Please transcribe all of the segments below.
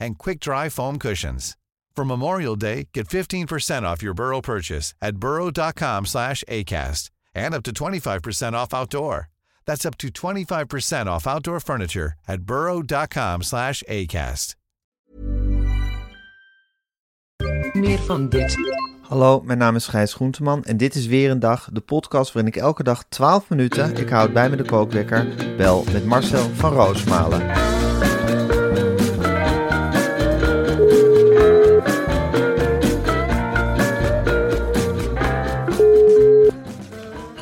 and quick-dry foam cushions. For Memorial Day, get 15% off your Burrow purchase at burrow.com slash ACAST and up to 25% off outdoor. That's up to 25% off outdoor furniture at burrow.com slash ACAST. Meer van dit. Hallo, mijn naam is Gijs Groenteman en dit is weer een dag, de podcast waarin ik elke dag 12 minuten, ik houd bij me de kookwekker, bel met Marcel van Roosmalen.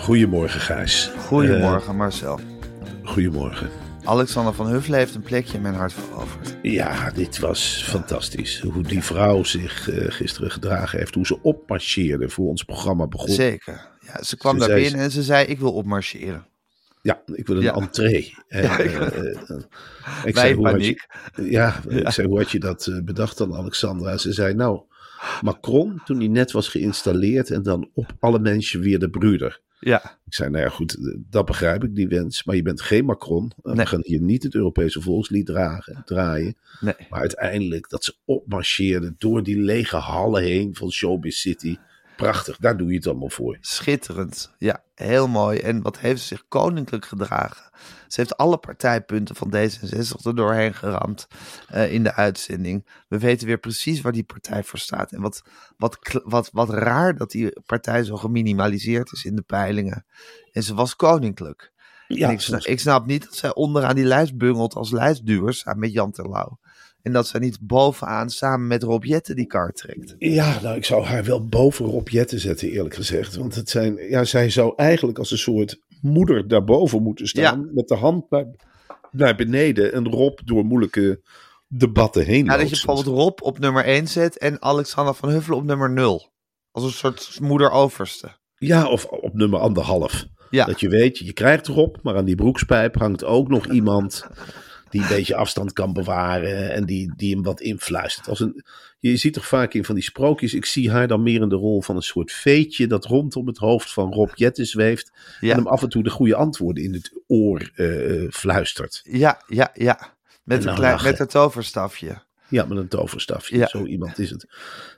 Goedemorgen, Gijs. Goedemorgen Marcel. Eh, goedemorgen. Alexander van Huffelen heeft een plekje in mijn hart veroverd. Ja, dit was fantastisch. Hoe die vrouw zich eh, gisteren gedragen heeft. Hoe ze opmarcheerde voor ons programma begon. Zeker. Ja, ze kwam Ze daar zei- binnen en ze zei, ik wil opmarcheren. Ja, ik wil een Ja. entree. En, Ja, ik- eh, ik zei, had paniek. je, ja, ik zei, hoe had je dat bedacht dan, Alexandra? Ze zei, nou, Macron, toen hij net was geïnstalleerd en dan op alle mensen weer de broeder. Ja, Ik zei, nou ja, goed, dat begrijp ik, die wens. Maar je bent geen Macron. Nee. We gaan hier niet het Europese volkslied dragen, draaien. nee. Maar uiteindelijk dat ze opmarcheerden door die lege hallen heen van Showbiz City. Prachtig, daar doe je het allemaal voor. Schitterend. Ja, heel mooi. En wat heeft ze zich koninklijk gedragen? Ze heeft alle partijpunten van D66 er doorheen geramd eh, in de uitzending. We weten weer precies waar die partij voor staat. En wat, wat, wat, wat raar dat die partij zo geminimaliseerd is in de peilingen. En ze was koninklijk. Ja, ik, snap, ik snap niet dat zij onderaan die lijst bungelt als lijstduwer samen met Jan Terlouw. En dat zij niet bovenaan samen met Rob Jetten die kaart trekt. ja, nou, ik zou haar wel boven Rob Jetten zetten, eerlijk gezegd. Want het zijn, ja, zij zou eigenlijk als een soort moeder daarboven moeten staan. Met de hand naar, naar beneden en Rob door moeilijke debatten heen Ja, dat je bijvoorbeeld Rob op nummer 1 zet en Alexander van Huffelen op nummer 0. Als een soort moeder overste. Ja, of op nummer anderhalf. Ja. Dat je weet, je krijgt erop, maar aan die broekspijp hangt ook nog iemand die een beetje afstand kan bewaren en die, die hem wat influistert. Als een, je ziet toch vaak in van die sprookjes, ik zie haar dan meer in de rol van een soort veetje dat rondom het hoofd van Rob Jetten zweeft Ja. en hem af en toe de goede antwoorden in het oor eh, fluistert. Ja, ja, ja. Met, een klein, lachen. met het toverstafje. Ja, met een toverstafje. Ja. Zo iemand is het.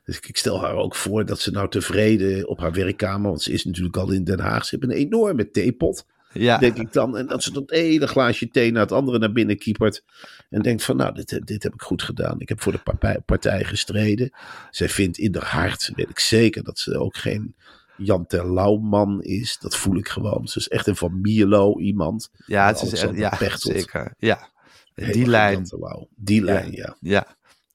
Dus ik- ik stel haar ook voor dat ze nou tevreden op haar werkkamer, want ze is natuurlijk al in Den Haag, ze heeft een enorme theepot. Ja, denk ik dan. En dat ze dat ene glaasje thee naar het andere naar binnen kiepert. En denkt van, nou, dit, dit heb ik goed gedaan. Ik heb voor de partij, partij gestreden. Zij vindt in haar hart, weet ik zeker, dat ze ook geen Jan Terlouw-man is. Dat voel ik gewoon. Ze is echt een van Mierlo iemand. ja het is echt, ja, Pechtold. zeker. Ja, Helemaal die lijn. Die lijn, ja. Ja.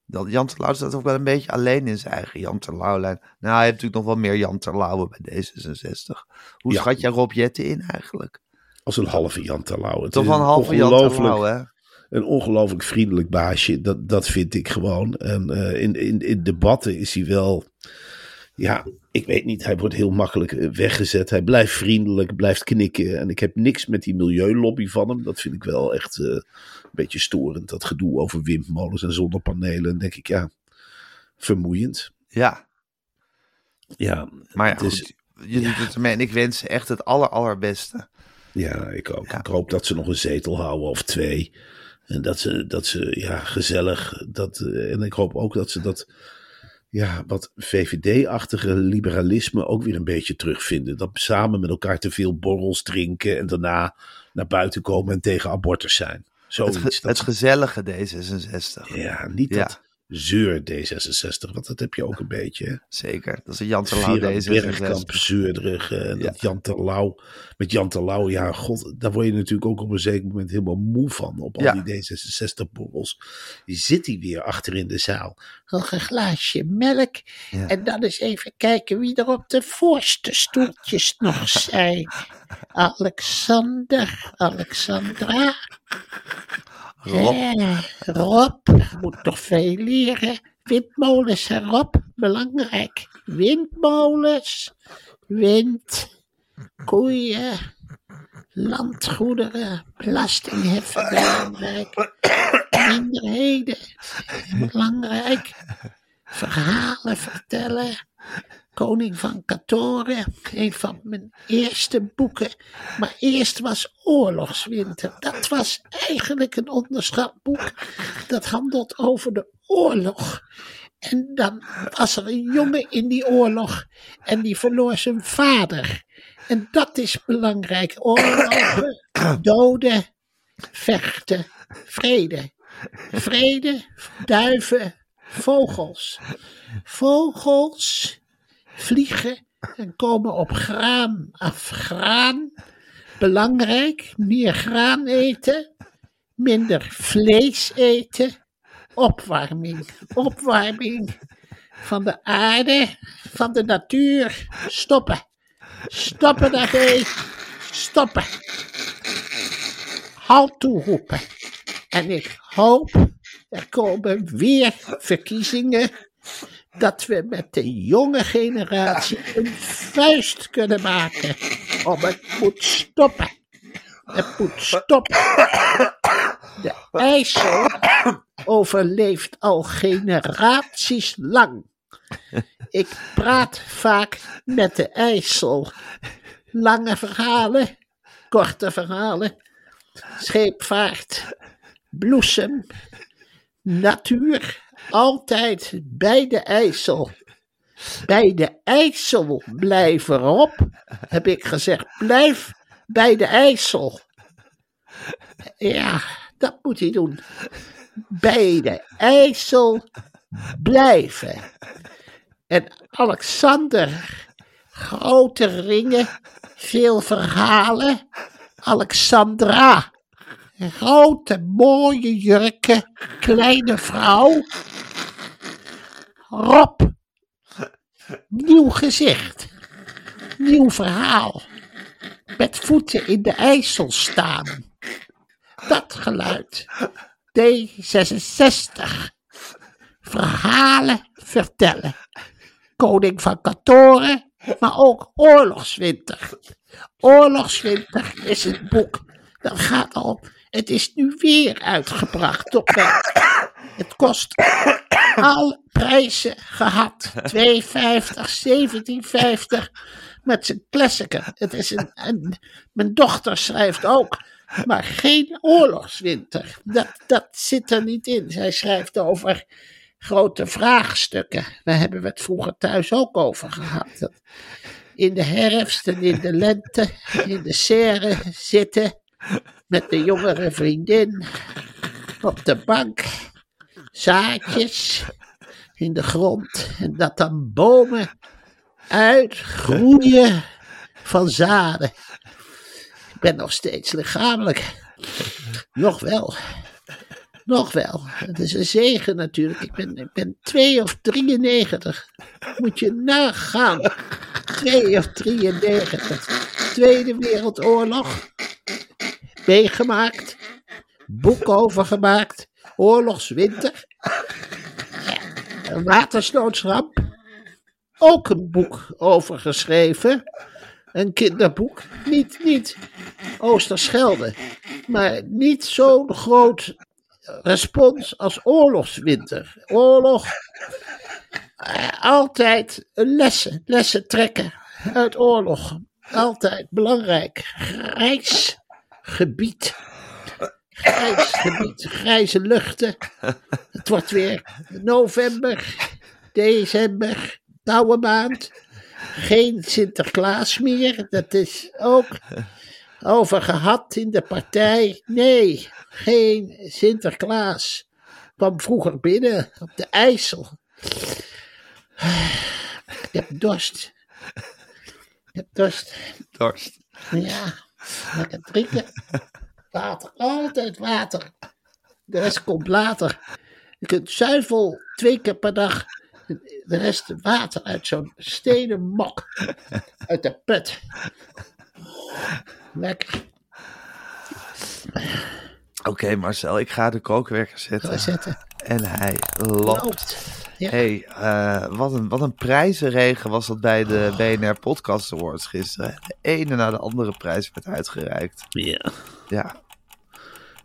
Dat Jan Terlouw staat ook wel een beetje alleen in zijn eigen Jan Terlouw-lijn. Nou, hij heeft natuurlijk nog wel meer Jan Terlouwen bij D66. Hoe Ja. schat jij Rob Jetten in eigenlijk? Als een halve Jan Terlouw. Toch wel een halve Jan Terlouw, hè? een ongelooflijk vriendelijk baasje. Dat, dat vind ik gewoon. En eh, in, in, in debatten is hij wel. Ja, ik weet niet. Hij wordt heel makkelijk eh, weggezet. Hij blijft vriendelijk, blijft knikken. En ik heb niks met die milieulobby van hem. Dat vind ik wel echt eh, een beetje storend. Dat gedoe over windmolens en zonnepanelen. Dan denk ik, ja, vermoeiend. Ja, Ja, maar ja, het is- goed, je doet het ermee. En ik wens echt het aller, allerbeste. Ja, ik ook. Ja. Ik hoop dat ze nog een zetel houden of twee. En dat ze, dat ze ja, gezellig. Dat, eh, en ik hoop ook dat ze dat, ja, wat VVD-achtige liberalisme ook weer een beetje terugvinden. Dat samen met elkaar te veel borrels drinken en daarna naar buiten komen en tegen abortus zijn. Het, Zoiets. ge- dat het ze- gezellige D66. ja, niet Ja. dat zeur D66, want dat heb je ook een beetje. hè. Zeker. Dat is een Jan Terlouw Vera Bergkamp, D66. zeurderig. eh, Ja. dat Jan Terlouw. Met Jan Terlouw, ja, god, daar word je natuurlijk ook op een zeker moment helemaal moe van. Op al Ja. die D66-borrels. Je zit hij weer achter in de zaal. Nog een glaasje melk. Ja. En dan eens even kijken wie er op de voorste stoeltjes nog zijn. Alexander, Alexandra. Rob. Eh, moet toch veel leren. Windmolens, Rob? Belangrijk. Windmolens, wind, koeien, landgoederen, belastingheffen, belangrijk. Minderheden, belangrijk. Verhalen vertellen. Koning van Katoren, een van mijn eerste boeken. Maar eerst was Oorlogswinter. Dat was eigenlijk een onderschat boek. Dat handelt over de oorlog. En dan was er een jongen in die oorlog en die verloor zijn vader. En dat is belangrijk. Oorlogen, doden, vechten, vrede. Vrede, duiven, vogels. Vogels vliegen en komen op graan af. Graan, belangrijk, meer graan eten, minder vlees eten. Opwarming, opwarming van de aarde, van de natuur. Stoppen, stoppen daarmee, stoppen. Halt toeroepen. En ik hoop, er komen weer verkiezingen dat we met de jonge generatie een vuist kunnen maken. Om het moet stoppen. Het moet stoppen. De IJssel overleeft al generaties lang. Ik praat vaak met de IJssel. Lange verhalen, korte verhalen, scheepvaart, bloesem, natuur, altijd bij de IJssel. Bij de IJssel blijven op, heb ik gezegd. Blijf bij de IJssel. Ja, dat moet hij doen. Bij de IJssel blijven. En Alexander, grote ringen, veel verhalen. Alexandra, grote mooie jurken, kleine vrouw. Rob, nieuw gezicht, nieuw verhaal. Met voeten in de IJssel staan. Dat geluid. D66. Verhalen vertellen. Koning van Katoren, maar ook Oorlogswinter. Oorlogswinter is het boek. Dat gaat al. Het is nu weer uitgebracht. Op, eh, het kost alle prijzen gehad. 2,50, 17,50 met zijn klassiker. Het is een, mijn dochter schrijft ook, maar geen oorlogswinter. Dat, dat zit er niet in. Zij schrijft over grote vraagstukken. Daar hebben we het vroeger thuis ook over gehad. In de herfst en in de lente in de serre zitten met de jongere vriendin op de bank. Zaadjes in de grond en dat dan bomen uitgroeien van zaden. Ik ben nog steeds lichamelijk. Nog wel. Nog wel. Het is een zegen natuurlijk. Ik ben, ik ben 2 of 93. Moet je nagaan. 2 of 93. Tweede Wereldoorlog. Meegemaakt. Boek over gemaakt. Oorlogswinter. Een. Ook een boek over geschreven. Een kinderboek. Niet, niet Oosterschelde. Maar niet zo'n groot respons als oorlogswinter. Oorlog. eh, Altijd lessen, lessen trekken uit oorlog. Altijd belangrijk. Grijs gebied. Grijs gebied, grijze luchten. Het wordt weer november, december, koude maand. Geen Sinterklaas meer. Dat is ook over gehad in de partij. Nee, geen Sinterklaas. Kwam vroeger binnen op de IJssel. Ik heb dorst. Ik heb dorst. Dorst. Ja, lekker drinken. Water, altijd water. De rest komt later. Je kunt zuivel twee keer per dag. De rest water uit zo'n stenen mok. Uit de put. Lekker. Oké Marcel, ik ga de kookwerker zetten. En hij loopt. Loopt. Ja. hey, eh, wat, een, wat een prijzenregen was dat bij de BNR Podcast Awards gisteren. De ene na de andere prijs werd uitgereikt. Ja. Ja,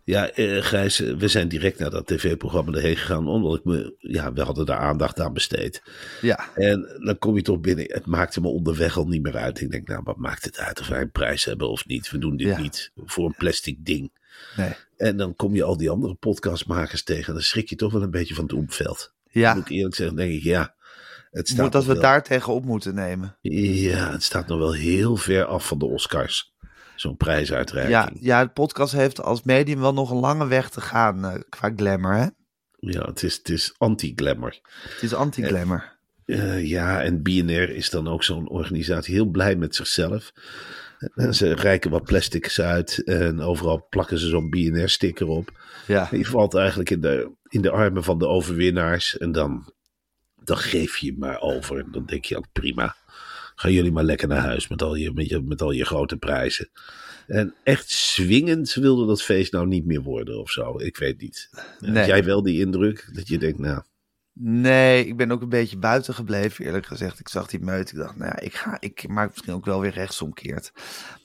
Ja, eh, Gijs, eh, we zijn direct naar dat tv-programma erheen gegaan, omdat ik me, ja, we hadden daar aandacht aan besteed. ja, En dan kom je toch binnen, het maakte me onderweg al niet meer uit. Ik denk, nou, wat maakt het uit of wij een prijs hebben of niet? We doen dit Ja. niet voor een plastic ding. nee. En dan kom je al die andere podcastmakers tegen, dan schrik je toch wel een beetje van het omveld. Ja, Moet ik eerlijk zeggen, denk ik, ja, het staat, moet, dat we wel, daar tegenop moeten nemen. ja, het staat nog wel heel ver af van de Oscars. Zo'n prijsuitreiking. Ja, ja, de podcast heeft als medium wel nog een lange weg te gaan eh, qua glamour, hè? Ja, het is, het is anti-glamour. Het is anti-glamour. Eh, ja, en BNR is dan ook zo'n organisatie heel blij met zichzelf. En ze reiken wat plastics uit en overal plakken ze zo'n BNR-sticker op. Ja, Je valt eigenlijk in de, in de armen van de overwinnaars en dan, dan geef je maar over. Dan denk je ook prima, gaan jullie maar lekker naar huis met al je, met je, met al je grote prijzen. En echt swingend wilde dat feest nou niet meer worden of zo. Ik weet niet. Nee. Heb jij wel die indruk dat je denkt, nou, Nee, ik ben ook een beetje buiten gebleven, eerlijk gezegd. Ik zag die meut. Ik dacht, nou ja, ik, ga, ik maak misschien ook wel weer rechtsomkeert.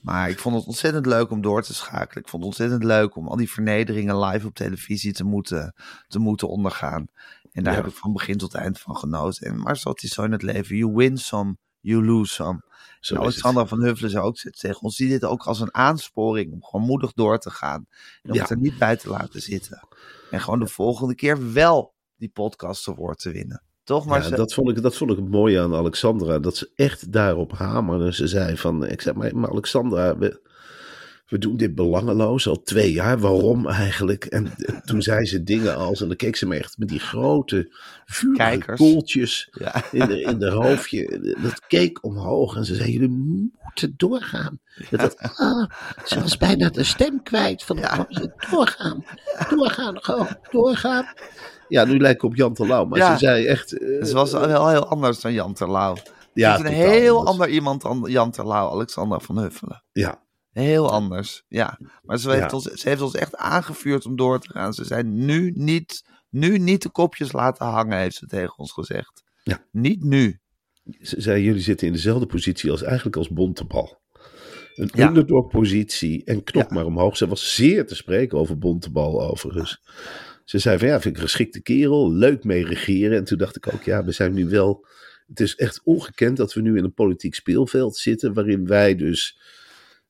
Maar ik vond het ontzettend leuk om door te schakelen. Ik vond het ontzettend leuk om al die vernederingen live op televisie te moeten, te moeten ondergaan. En daar Ja. heb ik van begin tot eind van genoten. En maar het is zo in het leven. You win some, you lose some. zo het. Alexandra van Huffelen zou ook tegen ons, zie dit ook als een aansporing om gewoon moedig door te gaan. En om Ja. het er niet bij te laten zitten. En gewoon de volgende keer wel die podcast award te winnen. Toch? Maar Ja, dat vond, ik, dat vond ik het mooie aan Alexandra. Dat ze echt daarop hamerde. Ze zei van, ik zei, maar, maar Alexandra, we, we doen dit belangeloos al twee jaar. Waarom eigenlijk? En toen zei ze dingen als, en dan keek ze me echt met die grote vurige ja. in de, in de hoofdje. Dat keek omhoog en ze zei, jullie moeten doorgaan. Dat, dat, Ah, ze was bijna de stem kwijt. Van, Doorgaan, doorgaan, gewoon doorgaan. ja, nu lijkt op Jan Terlouw. Maar Ja. ze zei echt... eh, Dus was wel heel anders dan Jan Terlouw. ja, het is een heel anders. ander iemand dan Jan Terlouw, Alexandra van Huffelen. Ja, Heel anders, ja. Maar ze heeft, Ja. ons, ze heeft ons echt aangevuurd om door te gaan. Ze zei nu niet, nu niet de kopjes laten hangen, heeft ze tegen ons gezegd. Ja. Niet nu. ze zei, jullie zitten in dezelfde positie als eigenlijk als Bontebal. Een Ja. positie en knop Ja. maar omhoog. Ze was zeer te spreken over Bontebal overigens. Ze zei van ja, vind ik een geschikte kerel, leuk mee regeren. En toen dacht ik ook, ja, we zijn nu wel... Het is echt ongekend dat we nu in een politiek speelveld zitten... waarin wij dus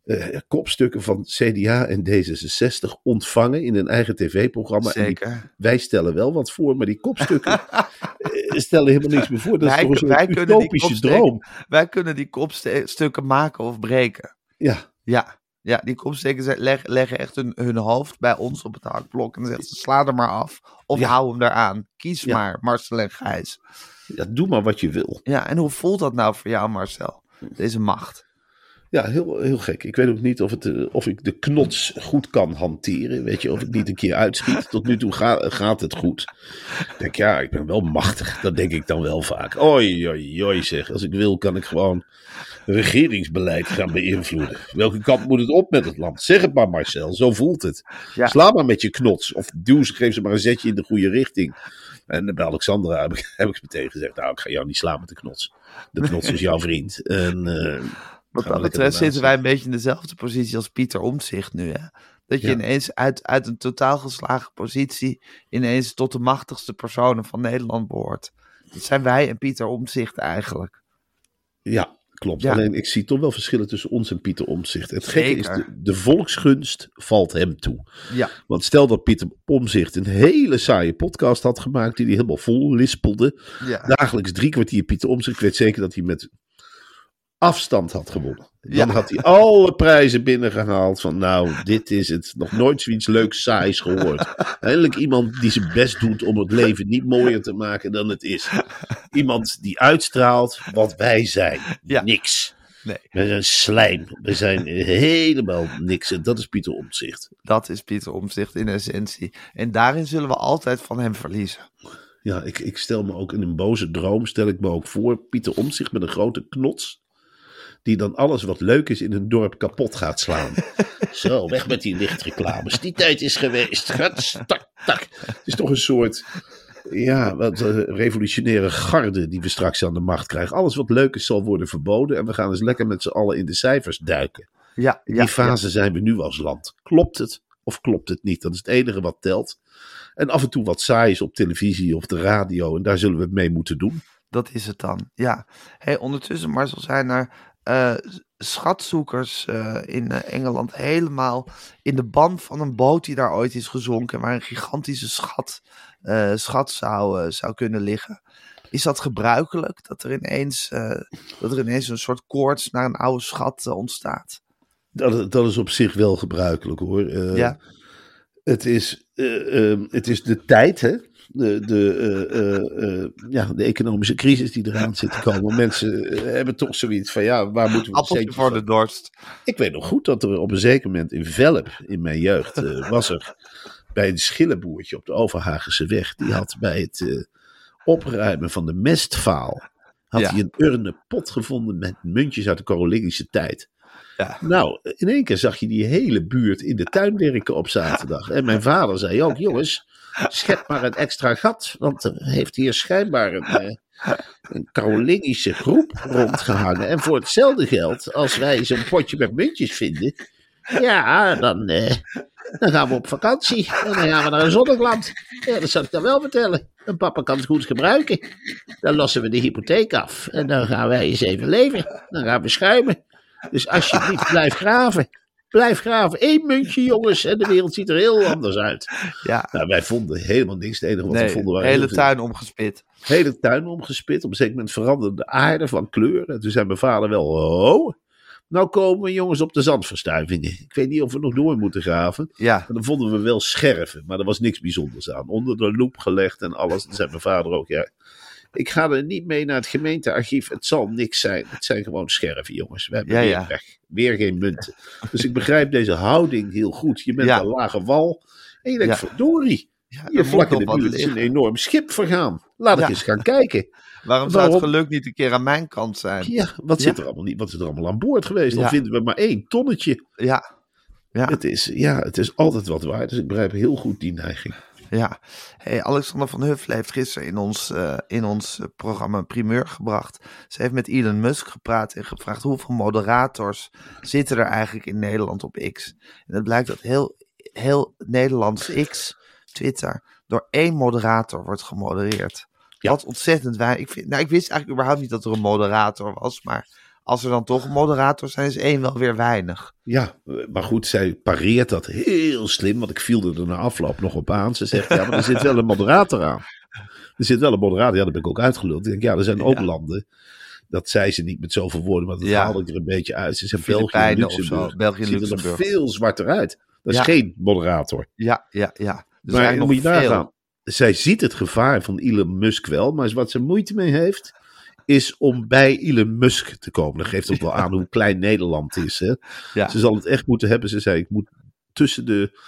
eh, kopstukken van CDA en D66 ontvangen in een eigen tv-programma. En die- Zeker. wij stellen wel wat voor, maar die kopstukken eh, stellen helemaal niks meer voor. Dat Wij- is toch een wij utopische kopstukken- droom. Wij kunnen die kopstukken maken of breken. Ja, Ja, ja die leg- leggen echt hun, hun hoofd bij ons op het hakblok. En dan zeggen ze, sla er maar af. Of Ja. hou hem eraan. Kies Ja. maar, Marcel en Gijs. ja, doe maar wat je wil. Ja, en hoe voelt dat nou voor jou, Marcel? Deze macht. Ja, heel, heel gek. Ik weet ook niet of, het, eh, of ik de knots goed kan hanteren. Weet je, of ik niet een keer uitschiet. Tot nu toe ga- gaat het goed. Ik denk, ja, ik ben wel machtig. Dat denk ik dan wel vaak. Oei, oei, oei zeg. Als ik wil, kan ik gewoon regeringsbeleid gaan beïnvloeden. Welke kant moet het op met het land? Zeg het maar, Marcel. Zo voelt het. Ja. Sla maar met je knots. Of duw ze, geef ze maar een zetje in de goede richting. En bij Alexandra heb ik, heb ik meteen gezegd: Nou, ik ga jou niet slaan met de knots. De knots is jouw vriend. En, eh, Wat dat betreft zitten wij een beetje in dezelfde positie als Pieter Omtzigt nu. Hè? Dat je Ja. ineens uit, uit een totaal geslagen positie ineens tot de machtigste personen van Nederland behoort. Dat zijn wij en Pieter Omtzigt eigenlijk. Ja, klopt. Ja. Alleen ik zie toch wel verschillen tussen ons en Pieter Omtzigt. Het gekke is, de, de volksgunst valt hem toe. Ja, Want stel dat Pieter Omtzigt een hele saaie podcast had gemaakt, die hij helemaal vol lispelde. ja. Dagelijks drie kwartier Pieter Omtzigt. Ik weet zeker dat hij met afstand had gewonnen. Dan Ja. had hij alle prijzen binnengehaald van nou, dit is het. Nog nooit zoiets leuks saais gehoord. Eindelijk iemand die zijn best doet om het leven niet mooier te maken dan het is. Iemand die uitstraalt wat wij zijn. Ja. Niks. Nee. We zijn slijm. We zijn helemaal niks. En dat is Pieter Omtzigt. Dat is Pieter Omtzigt in essentie. En daarin zullen we altijd van hem verliezen. Ja, ik, ik stel me ook in een boze droom, stel ik me ook voor, Pieter Omtzigt met een grote knots. Die dan alles wat leuk is in een dorp kapot gaat slaan. Zo, weg met die lichtreclames. Die tijd is geweest. Gats, tak, tak. Het is toch een soort ja, wat eh, revolutionaire garde die we straks aan de macht krijgen. Alles wat leuk is zal worden verboden. En we gaan eens lekker met z'n allen in de cijfers duiken. Ja, In ja, die fase zijn we nu als land. Klopt het of klopt het niet? Dat is het enige wat telt. En af en toe wat saai is op televisie of de radio. En daar zullen we het mee moeten doen. Dat is het dan, ja. Hey, ondertussen, Marcel, zijn er eh, schatzoekers eh, in eh, Engeland helemaal in de ban van een boot die daar ooit is gezonken, waar een gigantische schat, schat zou, zou kunnen liggen. Is dat gebruikelijk, dat er ineens, dat er ineens een soort koorts naar een oude schat ontstaat? Dat, dat is op zich wel gebruikelijk hoor. Ja. het, is, eh, eh, het is de tijd, hè? De, de, eh, eh, eh, ja, de economische crisis die eraan zit te komen. Mensen hebben toch zoiets van, ja, waar moeten we Appeltje voor de dorst. Ik weet nog goed dat er op een zeker moment in Velp, in mijn jeugd, was er bij een schillenboertje op de Overhagense weg. Die had bij het opruimen van de mestvaal, had Ja. hij een urne pot gevonden met muntjes uit de Carolingische tijd. Ja. Nou, in één keer zag je die hele buurt in de tuin werken op zaterdag. En mijn vader zei ook, jongens, schep maar een extra gat. Want er heeft hier schijnbaar een, eh, een Carolingische groep rondgehangen. En voor hetzelfde geld, als wij zo'n potje met muntjes vinden, ja, dan, eh, dan gaan we op vakantie. En dan gaan we naar een zonneland. Ja, dat zal ik dan wel vertellen. En papa kan het goed gebruiken. Dan lossen we de hypotheek af. En dan gaan wij eens even leven. Dan gaan we schuimen. Dus alsjeblieft, blijf graven. Blijf graven. Eén muntje, jongens. En de wereld ziet er heel anders uit. Ja, Nou, wij vonden helemaal niks. Het enige wat we nee, vonden waren hele tuin omgespit. hele tuin omgespit. Op een zeker moment veranderde de aarde van kleur. En toen zei mijn vader wel, oh, nou komen we jongens op de zandverstuivingen. Ik weet niet of we nog door moeten graven. Ja, En dan vonden we wel scherven, maar er was niks bijzonders aan. Onder de loep gelegd en alles. Dan zei mijn vader ook, ja, ik ga er niet mee naar het gemeentearchief. Het zal niks zijn. Het zijn gewoon scherven, jongens. We hebben Ja, weer ja. weg. Weer geen munten. Dus ik begrijp deze houding heel goed. Je bent Ja. een lage wal. En je denkt, verdorie. ja er Hier vlak in de buurt is een enorm schip vergaan. Laat ik eens gaan kijken. Waarom zou het geluk niet een keer aan mijn kant zijn? Ja, wat. Zit er allemaal niet, wat is er allemaal aan boord geweest? Dan vinden we maar één tonnetje. Ja, ja. Het is, ja, het is altijd wat waard. Dus ik begrijp heel goed die neiging. Ja, hey, Alexander van Huffelen heeft gisteren in ons, eh, in ons programma primeur gebracht. Ze heeft met Elon Musk gepraat en gevraagd hoeveel moderators zitten er eigenlijk in Nederland op X. En het blijkt dat heel, heel Nederlands X, Twitter, door één moderator wordt gemodereerd. Ja. Wat ontzettend weinig. Ik, vind, nou, ik wist eigenlijk überhaupt niet dat er een moderator was, maar als er dan toch een moderator zijn, is één wel weer weinig. Ja, maar goed, zij pareert dat heel slim. Want ik viel er na afloop nog op aan. Ze zegt, ja, maar er zit wel een moderator aan. Er zit wel een moderator. Ja, daar ben ik ook uitgeluld. Ik denk, ja, er zijn ook Ja. landen. Dat zei ze niet met zoveel woorden, maar dat Ja. haalde ik er een beetje uit. Ze zei België Luxemburg. België Ziet er nog veel zwarter uit. Dat is Ja. geen moderator. Ja, ja, ja. Dus maar dan moet je nagaan. Zij ziet het gevaar van Elon Musk wel, maar wat ze moeite mee heeft, is om bij Elon Musk te komen. Dat geeft ook wel aan hoe klein Nederland is. Hè? Ja. Ze zal het echt moeten hebben. Ze zei, ik moet tussen de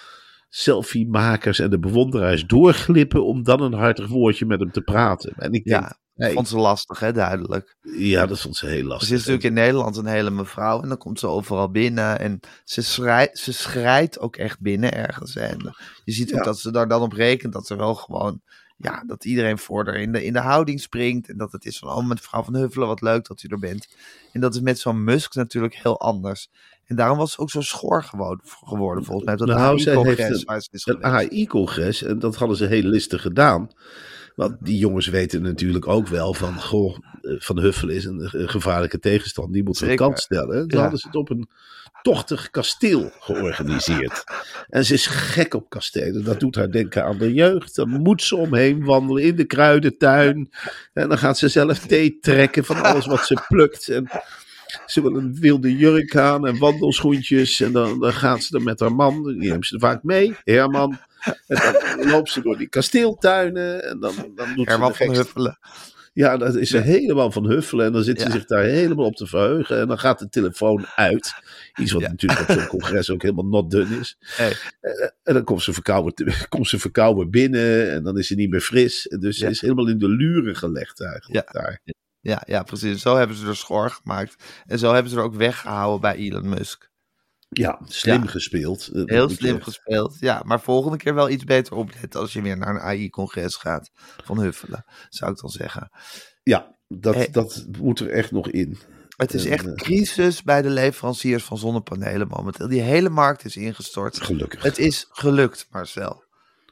selfie-makers en de bewonderaars doorglippen om dan een hartig woordje met hem te praten. En ik denk, Ja, vond ze lastig, hè, duidelijk. ja, dat vond ze heel Ze lastig. is natuurlijk in Nederland een hele mevrouw en dan komt ze overal binnen en ze schrijt, ze schrijt ook echt binnen ergens. En je ziet ook Ja. dat ze daar dan op rekent dat ze wel gewoon, ja, dat iedereen voor haar in de, in de houding springt en dat het is van, oh, mevrouw van Huffelen, wat leuk dat u er bent. En dat is met zo'n Musk natuurlijk heel anders. En daarom was ze ook zo schor gewoon, geworden, volgens mij. Dat Nou, AI-congres Een geweest. AI-congres, en dat hadden ze heel listig gedaan. Want die jongens weten natuurlijk ook wel van, goh, eh, Van Huffelen is een gevaarlijke tegenstander. Die moeten we Zeker. kant stellen. Ja. hadden ze het op een tochtig kasteel georganiseerd. En ze is gek op kastelen. Dat doet haar denken aan de jeugd. Dan moet ze omheen wandelen in de kruidentuin. En dan gaat ze zelf thee trekken van alles wat ze plukt. En ze wil een wilde jurk aan en wandelschoentjes. En dan, dan gaat ze er met haar man. Die neemt ze vaak mee, Herman. En dan loopt ze door die kasteeltuinen. En dan, dan doet Herman ze van de Huffelen. ja, dat is ze helemaal van huffelen. En dan zit ze Ja. zich daar helemaal op te verheugen. En dan gaat de telefoon uit. Iets wat Ja. natuurlijk op zo'n congres ook helemaal not done is. Hey. Eh, En dan komt ze, verkouden, komt ze verkouden binnen. En dan is ze niet meer fris. En Dus ze is helemaal in de luren gelegd eigenlijk daar. Ja, ja, precies. Zo hebben ze er schor gemaakt. En zo hebben ze er ook weggehouden bij Elon Musk. Ja, slim Ja. gespeeld. Eh, Heel slim echt- gespeeld. Ja, maar volgende keer wel iets beter opletten als je weer naar een AI-congres gaat van Huffelen, zou ik dan zeggen. Ja, dat, Hey. dat moet er echt nog in. Het is echt eh, crisis bij de leveranciers van zonnepanelen momenteel. Die hele markt is ingestort. Gelukkig. Het is gelukt, Marcel.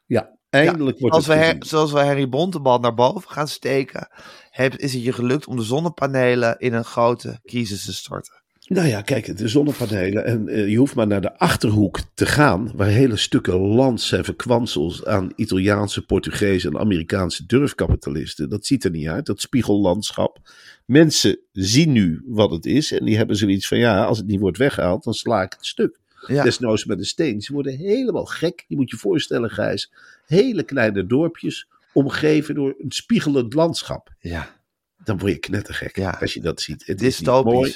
ja, eindelijk wordt Als we, het Her- gezien. zoals we Harry Bontebal naar boven gaan steken, heb, is het je gelukt om de zonnepanelen in een grote crisis te storten. Nou ja, kijk, de zonnepanelen. En eh, je hoeft maar naar de achterhoek te gaan. Waar hele stukken land zijn verkwanseld aan Italiaanse, Portugese en Amerikaanse durfkapitalisten. Dat ziet er niet uit, dat spiegellandschap. Mensen zien nu wat het is. En die hebben zoiets van: ja, als het niet wordt weggehaald, dan sla ik het stuk. Ja, Desnoods met een steen. Ze worden helemaal gek. Je moet je voorstellen, Gijs. Hele kleine dorpjes. Omgeven door een spiegelend landschap. ja. Dan word je knettergek Ja. als je dat ziet. Het is niet mooi.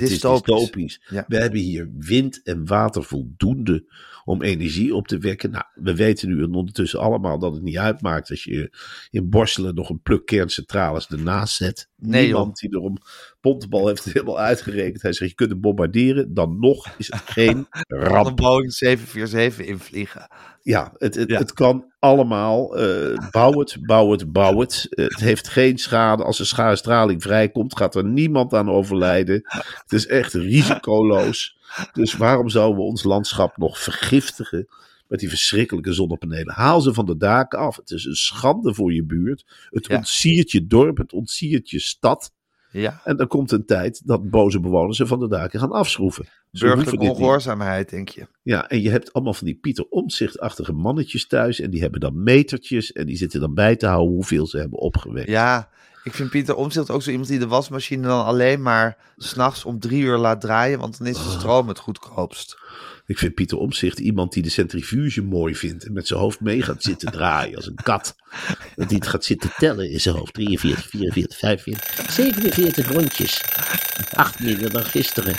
dystopisch. Het is Dystopisch. Ja. We hebben hier wind en water voldoende om energie op te wekken. Nou, we weten nu ondertussen allemaal dat het niet uitmaakt als je in Borselen nog een pluk kerncentrales ernaast zet. Nee, Niemand die erom Pontebal heeft het helemaal uitgerekend. Hij zegt je kunt bombarderen, dan nog is het geen Van een ramp. Boeing 747 invliegen. Ja, het, het, Ja. het kan allemaal. eh, bouw het, bouw het, bouw het. Het heeft geen schade. Als er schaarstraling vrijkomt, gaat er niemand aan overlijden. Het is echt risicoloos. Dus waarom zouden we ons landschap nog vergiftigen met die verschrikkelijke zonnepanelen? Haal ze van de daken af. Het is een schande voor je buurt. Het Ja. ontsiert je dorp, het ontsiert je stad. Ja, En er komt een tijd dat boze bewoners ze van de daken gaan afschroeven. Ze burgerlijke ongehoorzaamheid, denk je. Ja, en je hebt allemaal van die Pieter Omtzigt-achtige mannetjes thuis. En die hebben dan metertjes. En die zitten dan bij te houden hoeveel ze hebben opgewekt. Ja, ik vind Pieter Omtzigt ook zo iemand die de wasmachine dan alleen maar s'nachts om drie uur laat draaien, want dan is de stroom het goedkoopst. Ik vind Pieter Omtzigt iemand die de centrifuge mooi vindt. En met zijn hoofd mee gaat zitten draaien als een kat. En die het gaat zitten tellen in zijn hoofd. 43, 44, 45, 47 rondjes. Acht minder dan gisteren.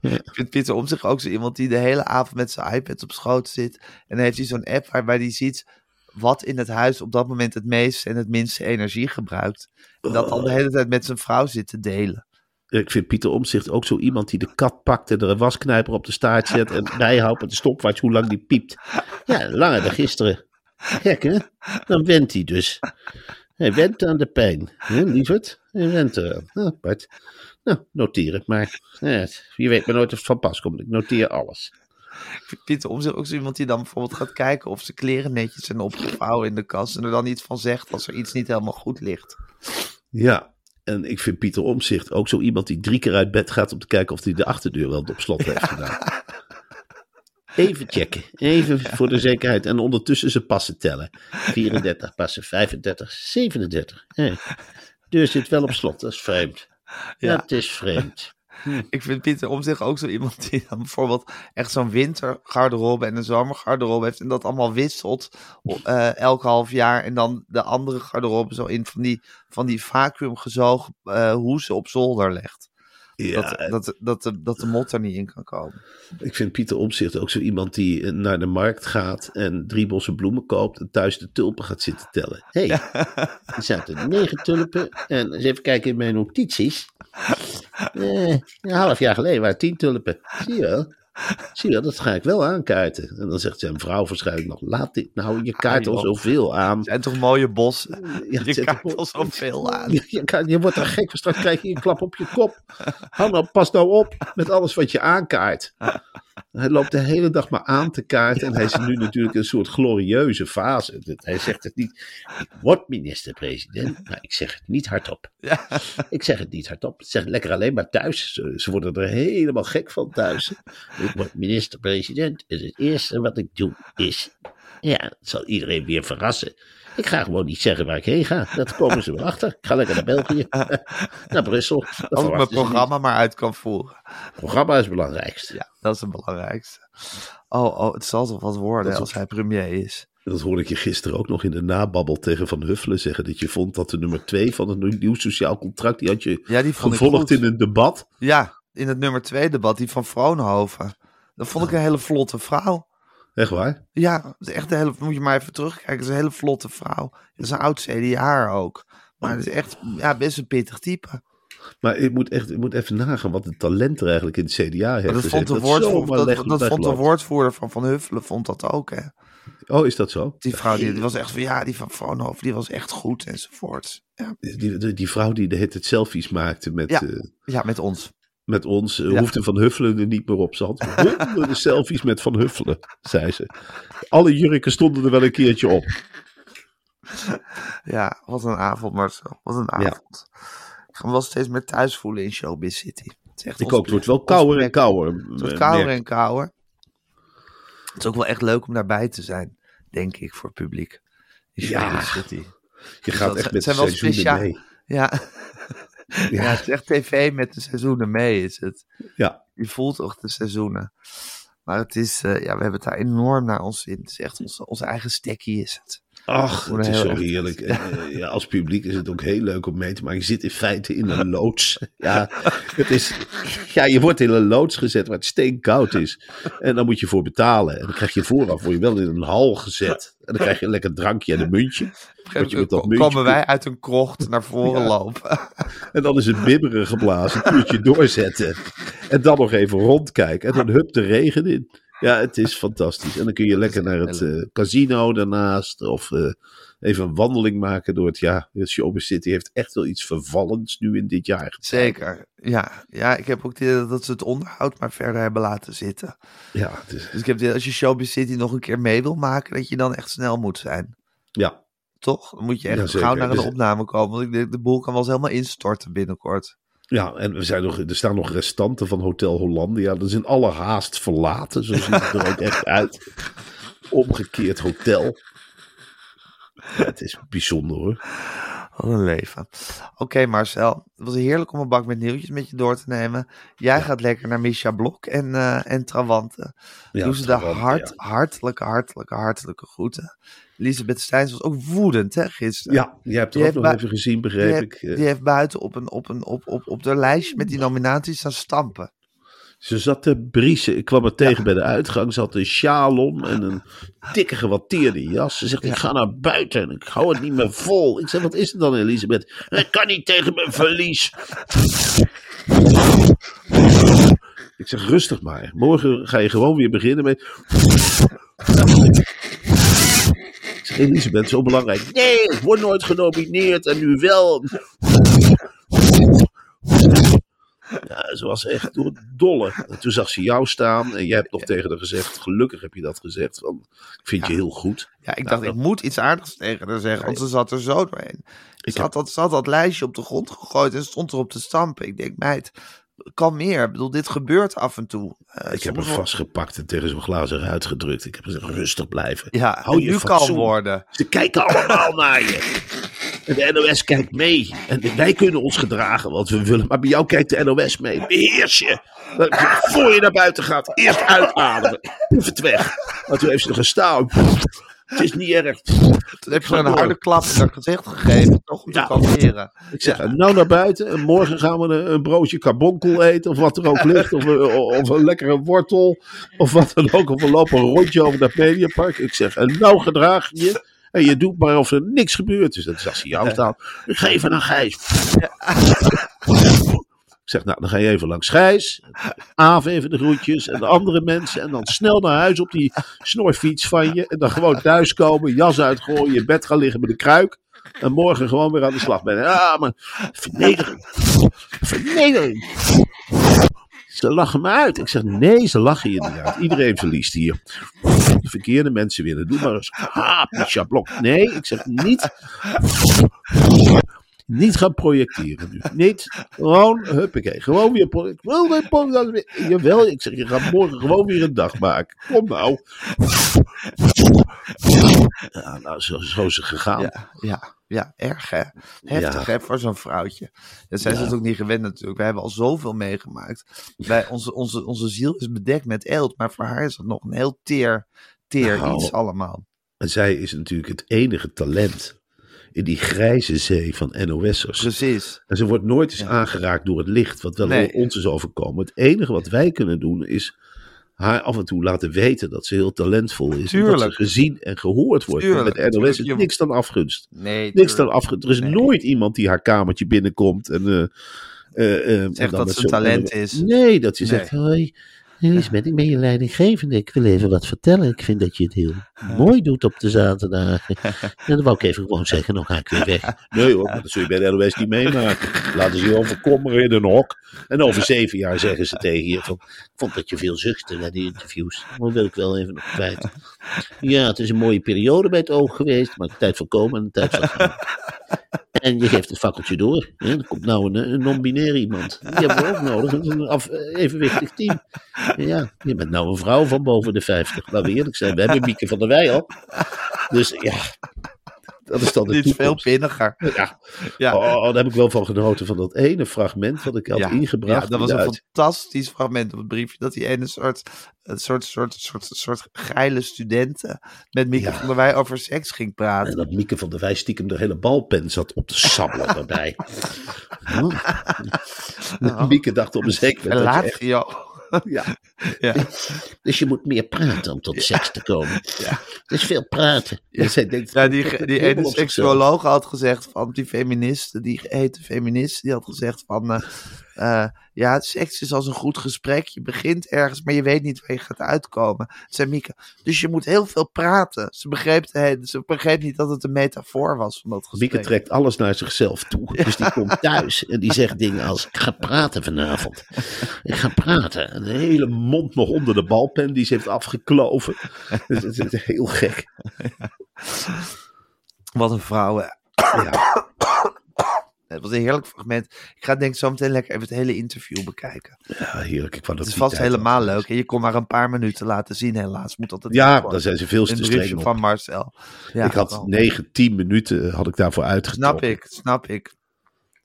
Ik vind Pieter Omtzigt ook zo iemand die de hele avond met zijn iPad op schoot zit. En dan heeft hij zo'n app waarbij hij ziet wat in het huis op dat moment het meeste en het minste energie gebruikt. En dat dan de hele tijd met zijn vrouw zit te delen. Ik vind Pieter Omtzigt ook zo iemand die de kat pakt en er een wasknijper op de staart zet. En bijhoudt met de stopwatch hoe lang die piept. Ja, langer dan gisteren. Gek hè? Dan went hij dus. Hij went aan de pijn. Hè, lieverd? Hij went eraan. Nou, Bart. Nou, noteer het maar. Ja, je weet maar nooit of het van pas komt. Ik noteer alles. Pieter Omtzigt ook zo iemand die dan bijvoorbeeld gaat kijken of zijn kleren netjes zijn opgevouwen in de kast. En er dan iets van zegt als er iets niet helemaal goed ligt. Ja, en ik vind Pieter Omtzigt ook zo iemand die drie keer uit bed gaat om te kijken of hij de achterdeur wel op slot heeft gedaan. Even checken, even voor de zekerheid. En ondertussen zijn passen tellen. 34 passen, 35, 37. Hé, deur zit wel op slot, dat is vreemd. Ja. Dat is vreemd. Ik vind Pieter Omtzigt ook zo iemand die dan bijvoorbeeld echt zo'n wintergarderobe en een zomergarderobe heeft. En dat allemaal wisselt eh, elk half jaar. En dan de andere garderobe zo in van die, van die vacuümgezogen eh hoesen op zolder legt. Ja, dat, dat, dat, de, dat de mot er niet in kan komen. ik vind Pieter Omtzigt ook zo iemand die eh, naar de markt gaat en drie bossen bloemen koopt en thuis de tulpen gaat zitten tellen. Hé, hey, er zaten negen tulpen en eens even kijken in mijn notities. Eh, een half jaar geleden waren tien tulpen. Zie je wel? Zie je dat ga ik wel aankaarten. En dan zegt zijn vrouw waarschijnlijk nog, laat dit nou, je kaart al zoveel aan. Het zijn toch mooie? Ja, het Je kaart al zoveel aan. Je, je, wordt er gek van, straks krijg je een klap op je kop. Hou nou, pas nou op met alles wat je aankaart. Hij loopt de hele dag maar aan te kaarten. En hij is nu natuurlijk in een soort glorieuze fase. Hij zegt het niet. Ik word minister-president, maar ik zeg het niet hardop. Ik zeg het niet hardop. Ik zeg het lekker alleen maar thuis. Ze, ze worden er helemaal gek van thuis. Ik word minister-president. En het eerste wat ik doe is. Ja, dat zal iedereen weer verrassen. Ik ga gewoon niet zeggen waar ik heen ga. Dat komen ze wel achter. Ik ga lekker naar België. naar Brussel. Als ik mijn niet. programma maar uit kan voeren. Het programma is het belangrijkste. Ja, dat is het belangrijkste. Oh, oh het zal toch wat worden als hij premier is. Dat hoorde ik je gisteren ook nog in de nababbel tegen Van Huffelen zeggen. Dat je vond dat de nummer twee van het nieuw sociaal contract. Die had je Ja, die gevolgd in een debat. Ja, in het nummer twee debat, die van Vroonhoven. Dat vond ik een hele vlotte vrouw. Echt waar? Ja, is echt een hele, moet je maar even terugkijken. Het is een hele vlotte vrouw. Dat is een oud CDA ook. Maar het is echt ja, best een pittig type. Maar ik moet, echt, ik moet even nagaan wat het talent er eigenlijk in het CDA heeft Maar dat vond, de woordvoerder, dat, vond de woordvoerder van Van Huffelen vond dat ook, hè. Oh, is dat zo? Die vrouw, die, die was echt van, ja, die van Vroonhoven, die was echt goed enzovoort. Ja, Die, die, die vrouw die de het selfies maakte met, Ja. eh, ja met ons. Met ons, eh, Ja. hoefde Van Huffelen er niet meer op. Had honderden selfies met Van Huffelen, zei ze. Alle jurken stonden er wel een keertje op. Ja, wat een avond, Marcel. Wat een Ja. avond. Ik ga me wel steeds meer thuis voelen in Showbiz City. Het echt Ik ook, het wordt wel ons kouder en plek. kouder. Het wordt eh, kouder en kouder. Het is ook wel echt leuk om daarbij te zijn, denk ik, voor het publiek. In Ja. Showbiz City. Je gaat dat echt met zijn wel seizoenen speciaal- mee. Ja. Ja. het is echt tv met de seizoenen mee, is het. Ja, Je voelt toch de seizoenen. Maar het is, eh, ja, we hebben het daar enorm naar ons in. Het is echt onze, onze eigen stekkie is het. Ach, het is zo heerlijk. En, eh, ja, als publiek is het ook heel leuk om mee te maken. Je zit in feite in een loods. Ja, het is, ja, je wordt in een loods gezet waar het steenkoud is. En dan moet je voor betalen. En dan krijg je vooraf word je wel in een hal gezet. En dan krijg je een lekker drankje en een muntje. Je dat muntje komen wij uit een krocht naar voren Ja. lopen. En dan is het bibberen geblazen, een uurtje doorzetten. En dan nog even rondkijken. En dan hup de regen in. Ja, het is fantastisch. En dan kun je lekker naar het eh, casino daarnaast. Of eh, even een wandeling maken door het... Ja, de Showbiz City heeft echt wel iets vervallends nu in dit jaar. Zeker, ja. Ja, ik heb ook idee dat ze het onderhoud maar verder hebben laten zitten. Ja, het is, Dus ik heb als je Showbiz City nog een keer mee wil maken, dat je dan echt snel moet zijn. ja, Toch? Dan moet je echt Ja, gauw naar een Dus- opname komen. Want ik denk, de boel kan wel eens helemaal instorten binnenkort. Ja, en we zijn nog, er staan nog restanten van Hotel Hollandia. Dat is in alle haast verlaten. Zo ziet het er ook echt uit. Omgekeerd hotel. Het is bijzonder hoor. Wat een leven. Oké Marcel, het was heerlijk om een bak met nieuwtjes met je door te nemen. Jij gaat lekker naar Misha Blok en, eh en Trawante. Ja, Doe ze Trawante, hart, ja. hartelijke, hartelijke, hartelijke groeten. Elisabeth Steins was ook woedend hè, gisteren. Ja, jij hebt het ook nog even gezien, begreep ik. Eh, die heeft buiten op, een, op, een, op, op, op de lijstje met die nominaties staan stampen. Ze zat te briesen. Ik kwam haar tegen bij de uitgang. Ze had een sjaal om en een dikke gewatteerde jas. Ze zegt, ik ga naar buiten en ik hou het niet meer vol. Ik zeg, wat is het dan, Elisabeth? Ik kan niet tegen mijn verlies. Ik zeg, rustig maar. Morgen ga je gewoon weer beginnen met... Ik zeg, Elisabeth, zo belangrijk. Nee, ik word nooit genomineerd en nu wel. Ja, ze was echt door het dolle. En toen zag ze jou staan en jij hebt nog tegen haar gezegd, gelukkig heb je dat gezegd, van, ik vind je heel goed. Ja, ik Nou, dacht, dat- ik moet iets aardigs tegen haar zeggen, want ze zat er zo doorheen. Ik Ze had, dat, ze had dat lijstje op de grond gegooid en stond erop te stampen. Ik denk, meid, kan meer. Ik bedoel, dit gebeurt af en toe. Eh, Ik heb soms- vastgepakt en tegen zo'n glazen ruit gedrukt. Ik heb gezegd, rustig blijven. Ja, Hou je nu kan fatsoen. worden. Ze kijken allemaal naar je. En de NOS kijkt mee. En wij kunnen ons gedragen wat we willen. Maar bij jou kijkt de NOS mee. Beheers je. Voor je naar buiten gaat. Eerst uitademen. Poef het weg. Maar toen heeft ze er gestaan. Het is niet erg. Toen heb je een harde klap in haar gezicht gegeven. Toch om te kalmeren. Ik zeg, nou naar buiten. En morgen gaan we een, een broodje carbonkel eten. Of wat er ook ligt. Of, een- of een lekkere wortel. Of wat dan ook. Of we lopen een rondje over dat mediapark. Ik zeg, en nou gedraag je. En je doet maar of er niks gebeurt. Dus dat zag ze jou staan. Ik ga even naar Gijs. Ik zeg, nou, dan ga je even langs Gijs. Aaf even de groetjes. En de andere mensen. En dan snel naar huis op die snorfiets van je. En dan gewoon thuiskomen. Jas uitgooien. In bed gaan liggen met een kruik. En morgen gewoon weer aan de slag ben. Ja, maar vernedering. Vernedering. Ze lachen me uit. Ik zeg, nee, ze lachen je niet uit. Iedereen verliest hier. De verkeerde mensen winnen. Doe maar eens. Ha, Micha Blok. Nee, ik zeg niet. Niet gaan projecteren nu. Niet. Gewoon, huppakee. Gewoon weer projecteren. Jawel, ik zeg, je gaat morgen gewoon weer een dag maken. Kom nou. Ja, nou, zo, zo is het gegaan. Ja, ja, ja, erg hè. Heftig Ja. hè, voor zo'n vrouwtje. Dat zijn ze het ook niet gewend natuurlijk. Wij hebben al zoveel meegemaakt. Wij, onze, onze, onze ziel is bedekt met eelt, maar voor haar is het nog een heel teer, teer Nou. iets allemaal. En zij is natuurlijk het enige talent in die grijze zee van NOS'ers. Precies. En ze wordt nooit eens Ja. aangeraakt door het licht, wat wel Nee. ons is overkomen. Het enige wat wij kunnen doen is haar af en toe laten weten dat ze heel talentvol is. En dat ze Tuurlijk. gezien en gehoord wordt. Tuurlijk, Met de NOS tuurlijk. is niks dan afgunst. Nee, Niks dan tuurlijk. afgunst. Er is Nee. nooit iemand die haar kamertje binnenkomt en... eh, Eh, eh, Zegt dat ze talent is. Nee, dat je Nee. zegt, hoi, Lisbeth, ik ben je leidinggevende. Ik wil even wat vertellen. Ik vind dat je het heel mooi doet op de zaterdagen. En dan wou ik even gewoon zeggen, dan ga ik weer weg. Nee hoor, maar dat zul je bij de LOS niet meemaken. Laten ze je overkommeren in een hok. En over zeven jaar zeggen ze tegen je van, ik vond dat je veel zuchtte bij die interviews. Dat wil ik wel even nog kwijt. Ja, het is een mooie periode bij het oog geweest, maar tijd voor komen en tijd voor gaan. En je geeft het fakkeltje door. Hè? Er komt nou een, non-binair iemand. Die hebben we ook nodig. Een evenwichtig team. Ja, je bent nou een vrouw van boven de 50. Laten we eerlijk zijn. We hebben Mieke van der Wij al. Dus ja, dat is dan de Dit is veel pinniger. Ja. Ja. Oh, daar heb ik wel van genoten. Van dat ene fragment wat ik had Ja, ingebracht. Ja, dat was een uit- fantastisch fragment op het briefje. Dat die ene soort, een soort, soort, soort, soort geile studenten met Mieke Ja. van der Wij over seks ging En praten. dat Mieke van der Wij stiekem de hele balpen zat op te sabbelen daarbij. Mieke dacht op een zeker En moment je laat echt- Ja. Ja. Dus je moet meer praten om tot seks te komen. Ja. Is veel praten. Dus denkt, Ja, die, het die helemaal ene seksuoloog had gezegd van die feministen, die hete feminist, die had gezegd van eh, eh, ja, seks is als een goed gesprek. Je begint ergens, maar je weet niet waar je gaat uitkomen. Zei Mieke. Dus je moet heel veel praten. Ze begreep, ze begreep niet dat het een metafoor was van dat gesprek. Mieke trekt alles naar zichzelf toe. Dus die komt thuis en die zegt dingen als: Ik ga praten vanavond. Ik ga praten. En de hele mond nog onder de balpen die ze heeft afgekloven. Dus het is heel gek. Wat een vrouw. Ja, Het was een heerlijk fragment. Ik ga denk ik zo meteen lekker even het hele interview bekijken. ja heerlijk. Ik dat Het is vast helemaal leuk. En je kon maar een paar minuten laten zien helaas. Moet altijd Ja, daar zijn ze veel te streng op. van Marcel. Ja, ik had wel. 9, 10 minuten had ik daarvoor Snap uitgetrokken. ik, snap ik.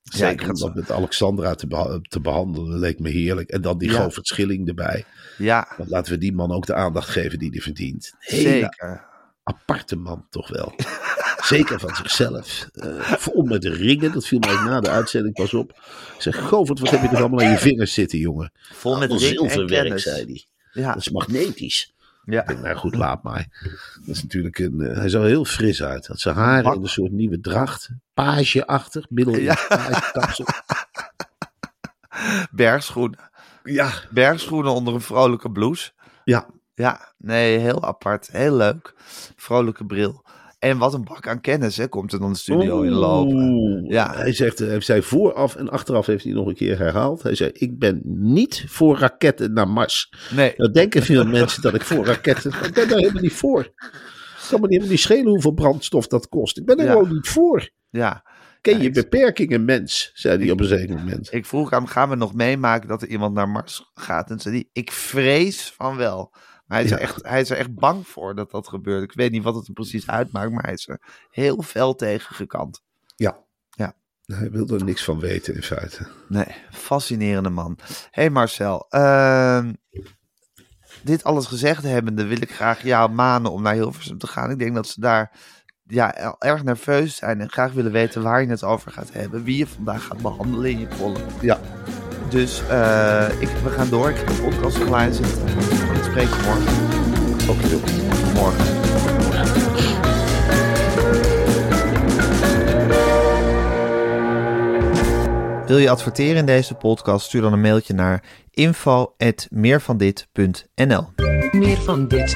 Ja, ik Zeker om dat met Alexandra te, beha- te behandelen leek me heerlijk. En dan die Ja. Govert Schilling erbij. Ja, Want laten we die man ook de aandacht geven die hij verdient. Hele zeker. aparte man toch wel. Zeker van zichzelf. Eh, vol met ringen. Dat viel mij na de uitzending pas op. Ik zeg, Govert, wat heb je er allemaal aan je vingers zitten, jongen? Vol met Allemaal ring en zilverwerk, zei hij. Ja, Dat is magnetisch. ja. Denk, nou goed, laat maar. Dat is natuurlijk een, eh, hij zag er heel fris uit. Had zijn haren Bak- in een soort nieuwe dracht. Pageachtig, in Ja. bergschoenen. Ja, Bergschoenen onder een vrolijke blouse. ja. Ja, nee, heel apart. Heel leuk. Vrolijke bril. En wat een bak aan kennis, hè, komt er dan de studio in lopen. Ja. Hij zegt, hij zei vooraf en achteraf heeft hij nog een keer herhaald. Hij zei, ik ben niet voor raketten naar Mars. Nee, Nou denken veel mensen dat ik voor raketten... Ik ben daar helemaal niet voor. Het kan me niet helemaal niet schelen hoeveel brandstof dat kost. Ik ben er Ja. gewoon niet voor. ja. Ken Ja, je ik- beperkingen, mens? Zei hij op een zeker moment. Ik vroeg hem, gaan we nog meemaken dat er iemand naar Mars gaat? En zei hij, ik vrees van wel. Hij is, er Ja. echt, hij is er echt bang voor dat dat gebeurt. Ik weet niet wat het er precies uitmaakt, maar hij is er heel fel tegen gekant. Ja. Ja. Hij wil er niks van weten in feite. Nee, fascinerende man. Hé hey Marcel, ehm, dit alles gezegd hebbende wil ik graag jou manen om naar Hilversum te gaan. Ik denk dat ze daar ja, erg nerveus zijn en graag willen weten waar je het over gaat hebben. Wie je vandaag gaat behandelen in je column. Ja. Dus eh, ik, we gaan door. Ik ga de podcast online zetten. Ik spreek morgen. Heel goed. Morgen. Wil je adverteren in deze podcast? Stuur dan een mailtje naar info.meervandit.nl Meer van dit.